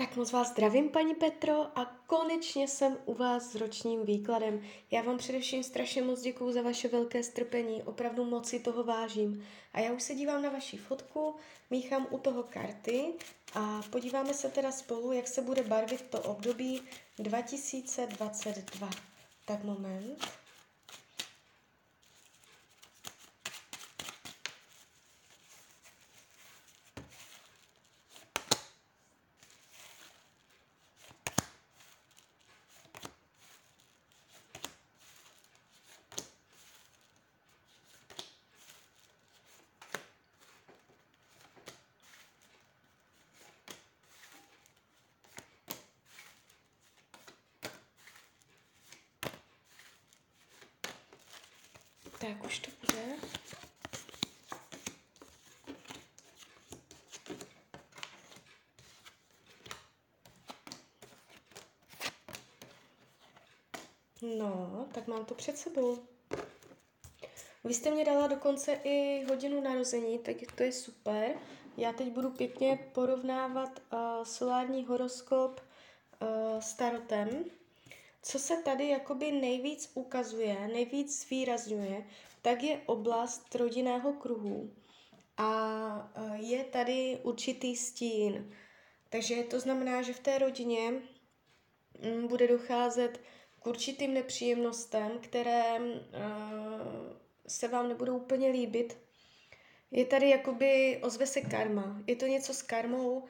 Tak moc vás zdravím, paní Petro, a konečně jsem u vás s ročním výkladem. Já vám především strašně moc děkuju za vaše velké strpení, opravdu moc si toho vážím. A já už se dívám na vaši fotku, míchám u toho karty a podíváme se teda spolu, jak se bude barvit to období 2022. Tak moment. Tak už to bude. No, tak mám to před sebou. Vy jste mě dala dokonce i hodinu narození, tak to je super. Já teď budu pěkně porovnávat uh, solární horoskop uh, s tarotem. Co se tady jakoby nejvíc ukazuje, nejvíc zvýrazňuje, tak je oblast rodinného kruhu. A uh, je tady určitý stín. Takže to znamená, že v té rodině mm, bude docházet k určitým nepříjemnostem, které uh, se vám nebudou úplně líbit. Je tady jakoby, ozve se karma. Je to něco s karmou,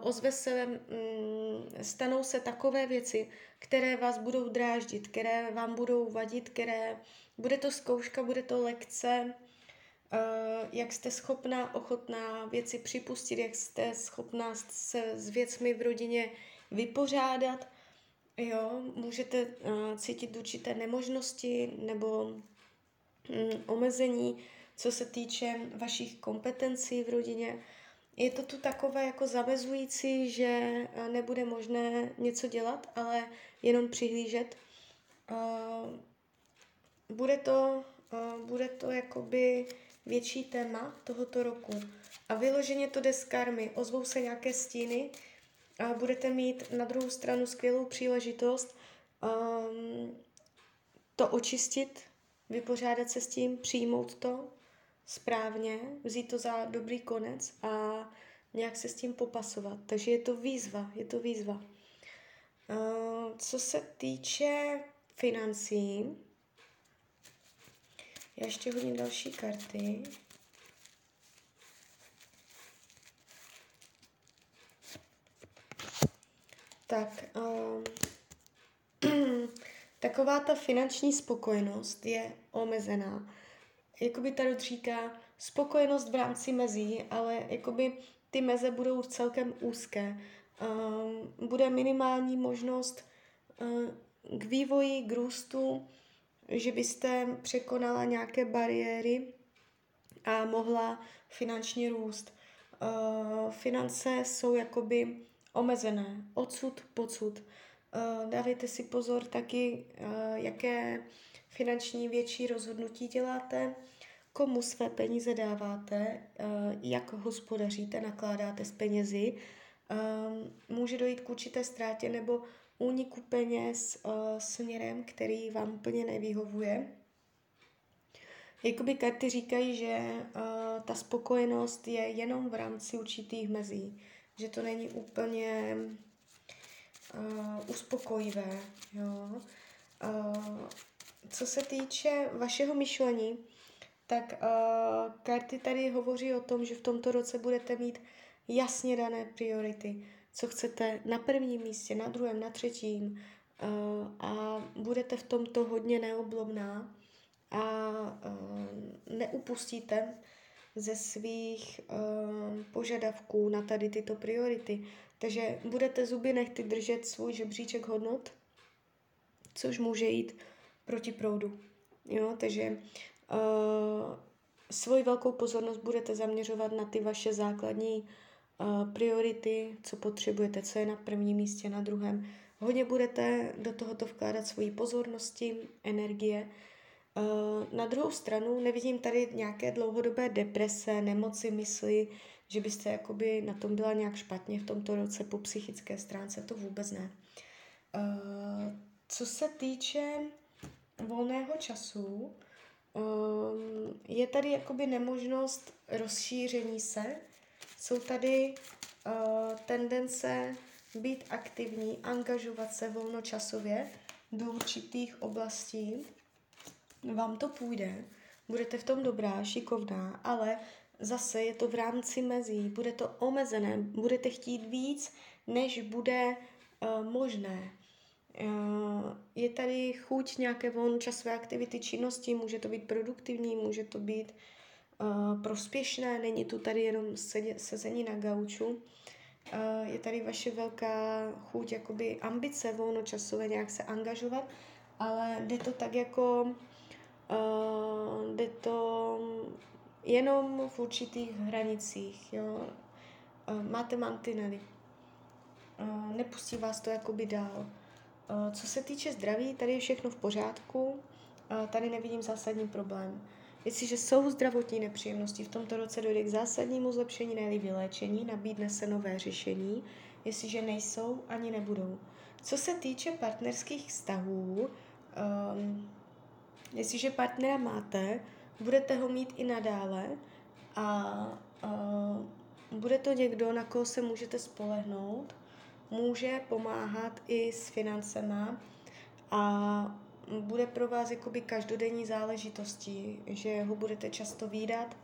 ozve se, um, stanou se takové věci, které vás budou dráždit, které vám budou vadit, které, bude to zkouška, bude to lekce, uh, jak jste schopná, ochotná věci připustit, jak jste schopná se s věcmi v rodině vypořádat, Jo, můžete uh, cítit určité nemožnosti nebo um, omezení, co se týče vašich kompetencí v rodině. Je to tu takové jako zamezující, že uh, nebude možné něco dělat, ale jenom přihlížet. Uh, bude to, uh, bude to jakoby větší téma tohoto roku. A vyloženě to jde z karmy. Ozvou se nějaké stíny, a budete mít na druhou stranu skvělou příležitost um, to očistit, vypořádat se s tím, přijmout to správně, vzít to za dobrý konec a nějak se s tím popasovat. Takže je to výzva, je to výzva. Uh, co se týče financí, já ještě hodím další karty. Tak, um, taková ta finanční spokojenost je omezená. Jakoby tady říká spokojenost v rámci mezí, ale jakoby ty meze budou celkem úzké. Um, bude minimální možnost uh, k vývoji, k růstu, že byste překonala nějaké bariéry a mohla finančně růst. Uh, finance jsou jakoby omezené, odsud, pocud. Uh, dávejte si pozor taky, uh, jaké finanční větší rozhodnutí děláte, komu své peníze dáváte, uh, jak hospodaříte, nakládáte s penězi. Může dojít k určité ztrátě nebo úniku peněz směrem, který vám úplně nevyhovuje. Jakoby karty říkají, že ta spokojenost je jenom v rámci určitých mezí že to není úplně uh, uspokojivé. Jo. Uh, co se týče vašeho myšlení, tak uh, karty tady hovoří o tom, že v tomto roce budete mít jasně dané priority, co chcete na prvním místě, na druhém, na třetím uh, a budete v tomto hodně neoblomná a uh, neupustíte ze svých uh, požadavků na tady tyto priority. Takže budete zuby nechty držet svůj žebříček hodnot, což může jít proti proudu. Jo, takže uh, svoji velkou pozornost budete zaměřovat na ty vaše základní uh, priority, co potřebujete, co je na prvním místě, na druhém. Hodně budete do tohoto vkládat svoji pozornosti, energie, Eh, na druhou stranu nevidím tady nějaké dlouhodobé deprese, nemoci mysli, že byste jakoby na tom byla nějak špatně v tomto roce po psychické stránce, to vůbec ne. Uh, co se týče volného času, um, je tady jakoby nemožnost rozšíření se, jsou tady uh, tendence být aktivní, angažovat se volnočasově do určitých oblastí. Vám to půjde, budete v tom dobrá, šikovná, ale zase je to v rámci mezí, bude to omezené, budete chtít víc, než bude uh, možné. Uh, je tady chuť nějaké volnočasové aktivity, činnosti, může to být produktivní, může to být uh, prospěšné, není tu tady jenom sedě, sezení na gauču. Je tady vaše velká chuť, jakoby ambice volnočasové nějak se angažovat, ale jde to tak jako, jde to jenom v určitých hranicích, jo. Uh, máte mantinely. Uh, nepustí vás to jakoby dál. Uh, co se týče zdraví, tady je všechno v pořádku, tady nevidím zásadní problém. Jestliže jsou zdravotní nepříjemnosti, v tomto roce dojde k zásadnímu zlepšení, ne vyléčení, nabídne se nové řešení. Jestliže nejsou, ani nebudou. Co se týče partnerských vztahů, um, jestliže partnera máte, budete ho mít i nadále a uh, bude to někdo, na koho se můžete spolehnout, může pomáhat i s financema a bude pro vás jakoby každodenní záležitostí, že ho budete často výdat,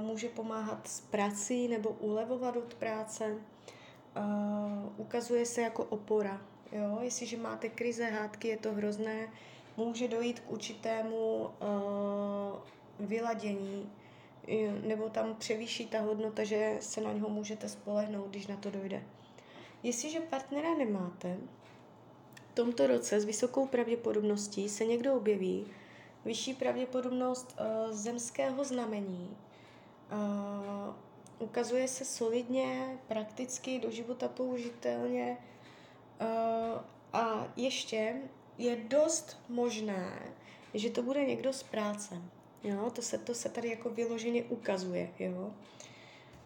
může pomáhat s prací nebo ulevovat od práce, ukazuje se jako opora. Jo? Jestliže máte krize, hádky, je to hrozné, může dojít k určitému vyladění, nebo tam převýší ta hodnota, že se na něho můžete spolehnout, když na to dojde. Jestliže partnera nemáte, tomto roce s vysokou pravděpodobností se někdo objeví, vyšší pravděpodobnost uh, zemského znamení, uh, ukazuje se solidně, prakticky, do života použitelně uh, a ještě je dost možné, že to bude někdo z práce. Jo? To, se, to se tady jako vyloženě ukazuje. Jo?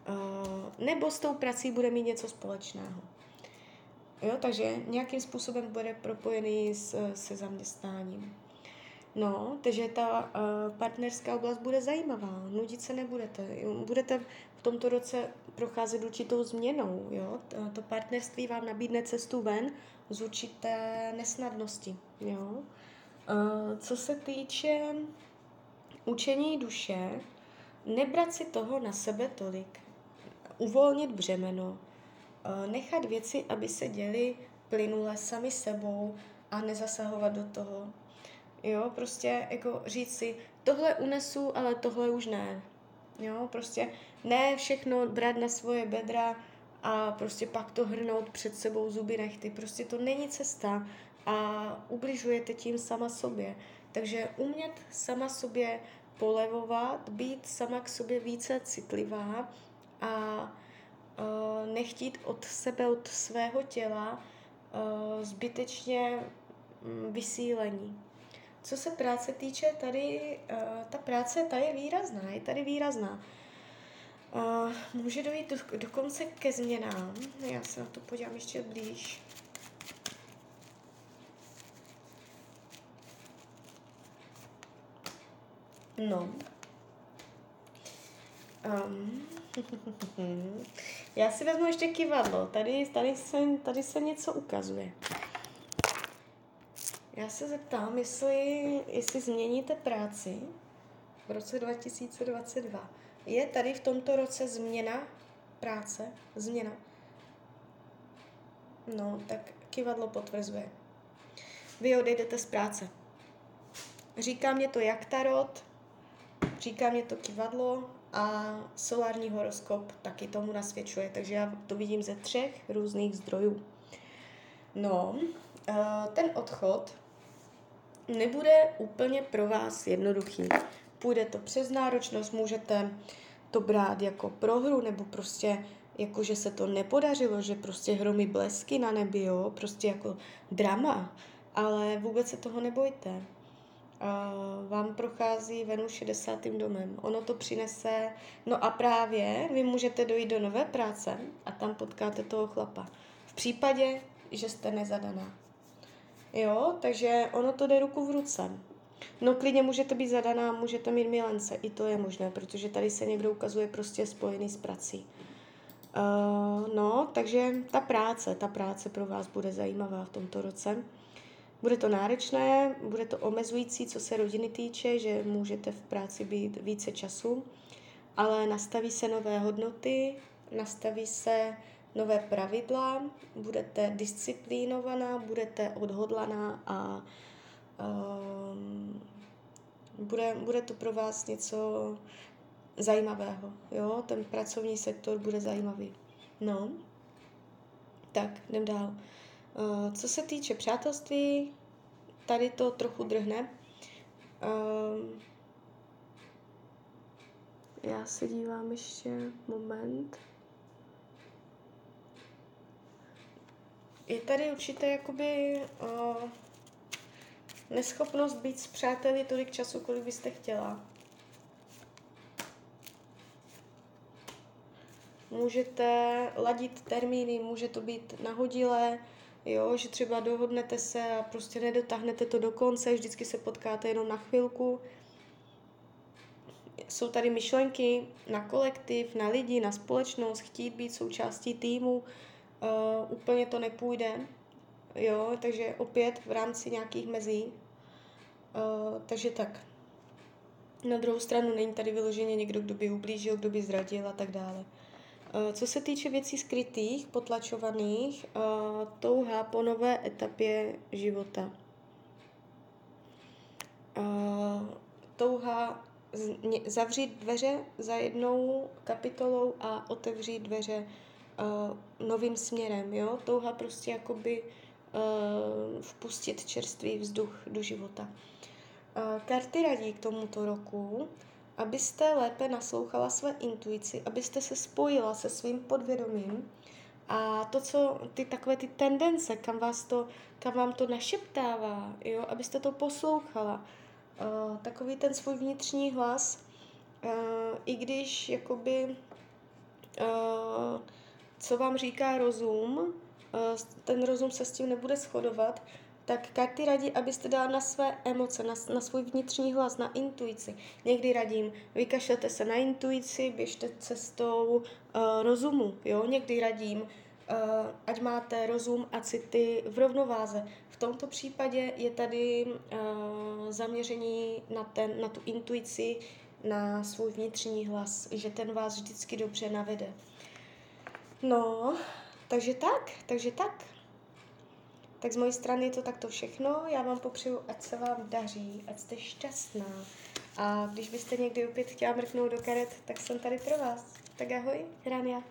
Uh, nebo s tou prací bude mít něco společného. Jo, takže nějakým způsobem bude propojený s, se zaměstnáním. No, takže ta uh, partnerská oblast bude zajímavá, nudit se nebudete. Budete v tomto roce procházet určitou změnou. Jo? To, to partnerství vám nabídne cestu ven z určité nesnadnosti. Jo? Uh, co se týče učení duše, nebrat si toho na sebe tolik, uvolnit břemeno, Eh, nechat věci, aby se děly plynule sami sebou a nezasahovat do toho. Jo, prostě jako říct si, tohle unesu, ale tohle už ne. Jo, prostě ne všechno brát na svoje bedra a prostě pak to hrnout před sebou zuby nechty. Prostě to není cesta a ubližujete tím sama sobě. Takže umět sama sobě polevovat, být sama k sobě více citlivá a uh, nechtít od sebe, od svého těla uh, zbytečně um, vysílení. Co se práce týče, tady uh, ta práce ta je výrazná, je tady výrazná. Uh, může dojít do, dokonce ke změnám. Já se na to podívám ještě blíž. No. Um, Já si vezmu ještě kivadlo. Tady, tady, se, tady se něco ukazuje. Já se zeptám, jestli, jestli změníte práci v roce 2022. Je tady v tomto roce změna práce? Změna? No, tak kivadlo potvrzuje. Vy odejdete z práce. Říká mě to jak tarot, říká mě to kivadlo, a solární horoskop taky tomu nasvědčuje, takže já to vidím ze třech různých zdrojů. No, eh, ten odchod nebude úplně pro vás jednoduchý. Půjde to přes náročnost, můžete to brát jako prohru, nebo prostě jako, že se to nepodařilo, že prostě hromy blesky na nebi, jo, prostě jako drama, ale vůbec se toho nebojte. vám prochází Venus 60. domem. Ono to přinese, no a právě vy můžete dojít do nové práce a tam potkáte toho chlapa. V případě, že jste nezadaná. Jo, takže ono to jde ruku v ruce. No klidně můžete být zadaná, můžete mít milence, i to je možné, protože tady se někdo ukazuje prostě spojený s prací. Uh, no, takže ta práce, ta práce pro vás bude zajímavá v tomto roce. Bude to náročné, bude to omezující, co se rodiny týče, že můžete v práci být více času, ale nastaví se nové hodnoty, nastaví se nové pravidla, budete disciplínovaná, budete odhodlaná a um, bude, bude to pro vás něco zajímavého. Jo? Ten pracovní sektor bude zajímavý. No, tak jdem dál. Uh, co se týče přátelství, tady to trochu drhne. Uh, já se dívám ještě moment. Je tady určitě jakoby uh, neschopnost být s přáteli tolik času, kolik byste chtěla. Můžete ladit termíny, může to být nahodilé, jo, že třeba dohodnete se a prostě nedotáhnete to do konce, vždycky se potkáte jenom na chvilku. Jsou tady myšlenky na kolektiv, na lidi, na společnost, chtít být součástí týmu, uh, úplně to nepůjde, jo, takže opět v rámci nějakých mezí. Uh, takže tak. Na druhou stranu není tady vyloženě někdo, kdo by ublížil, kdo by zradil a tak dále. Eh, co se týče věcí skrytých, potlačovaných, eh, touha po nové etapě života. Eh, touha zavřít dveře za jednou kapitolou a otevřít dveře novým směrem. Jo? Touha prostě jakoby vpustit čerstvý vzduch do života. Karty radí k tomuto roku, abyste lépe naslouchala své intuici, abyste se spojila se svým podvědomím a to, co ty takové ty tendence, kam, vás to, kam vám to našeptává, jo, abyste to poslouchala. Uh, takový ten svůj vnitřní hlas, i když jakoby, co vám říká rozum, ten rozum se s tím nebude shodovat, tak karty radí, abyste dal na své emoce, na, na svůj vnitřní hlas, na intuici. Někdy radím, vykašlete se na intuici, běžte cestou uh, rozumu, jo? Někdy radím, uh, ať máte rozum a city v rovnováze. V tomto případě je tady uh, zaměření na, ten, na tu intuici, na svůj vnitřní hlas, že ten vás vždycky dobře navede. No, takže tak, takže tak. Tak z mojej strany je to takto všechno. Já vám popřeju, ať se vám daří, ať jste šťastná. A když byste někdy opět chtěla mrknout do karet, tak jsem tady pro vás. Tak ahoj, Rania.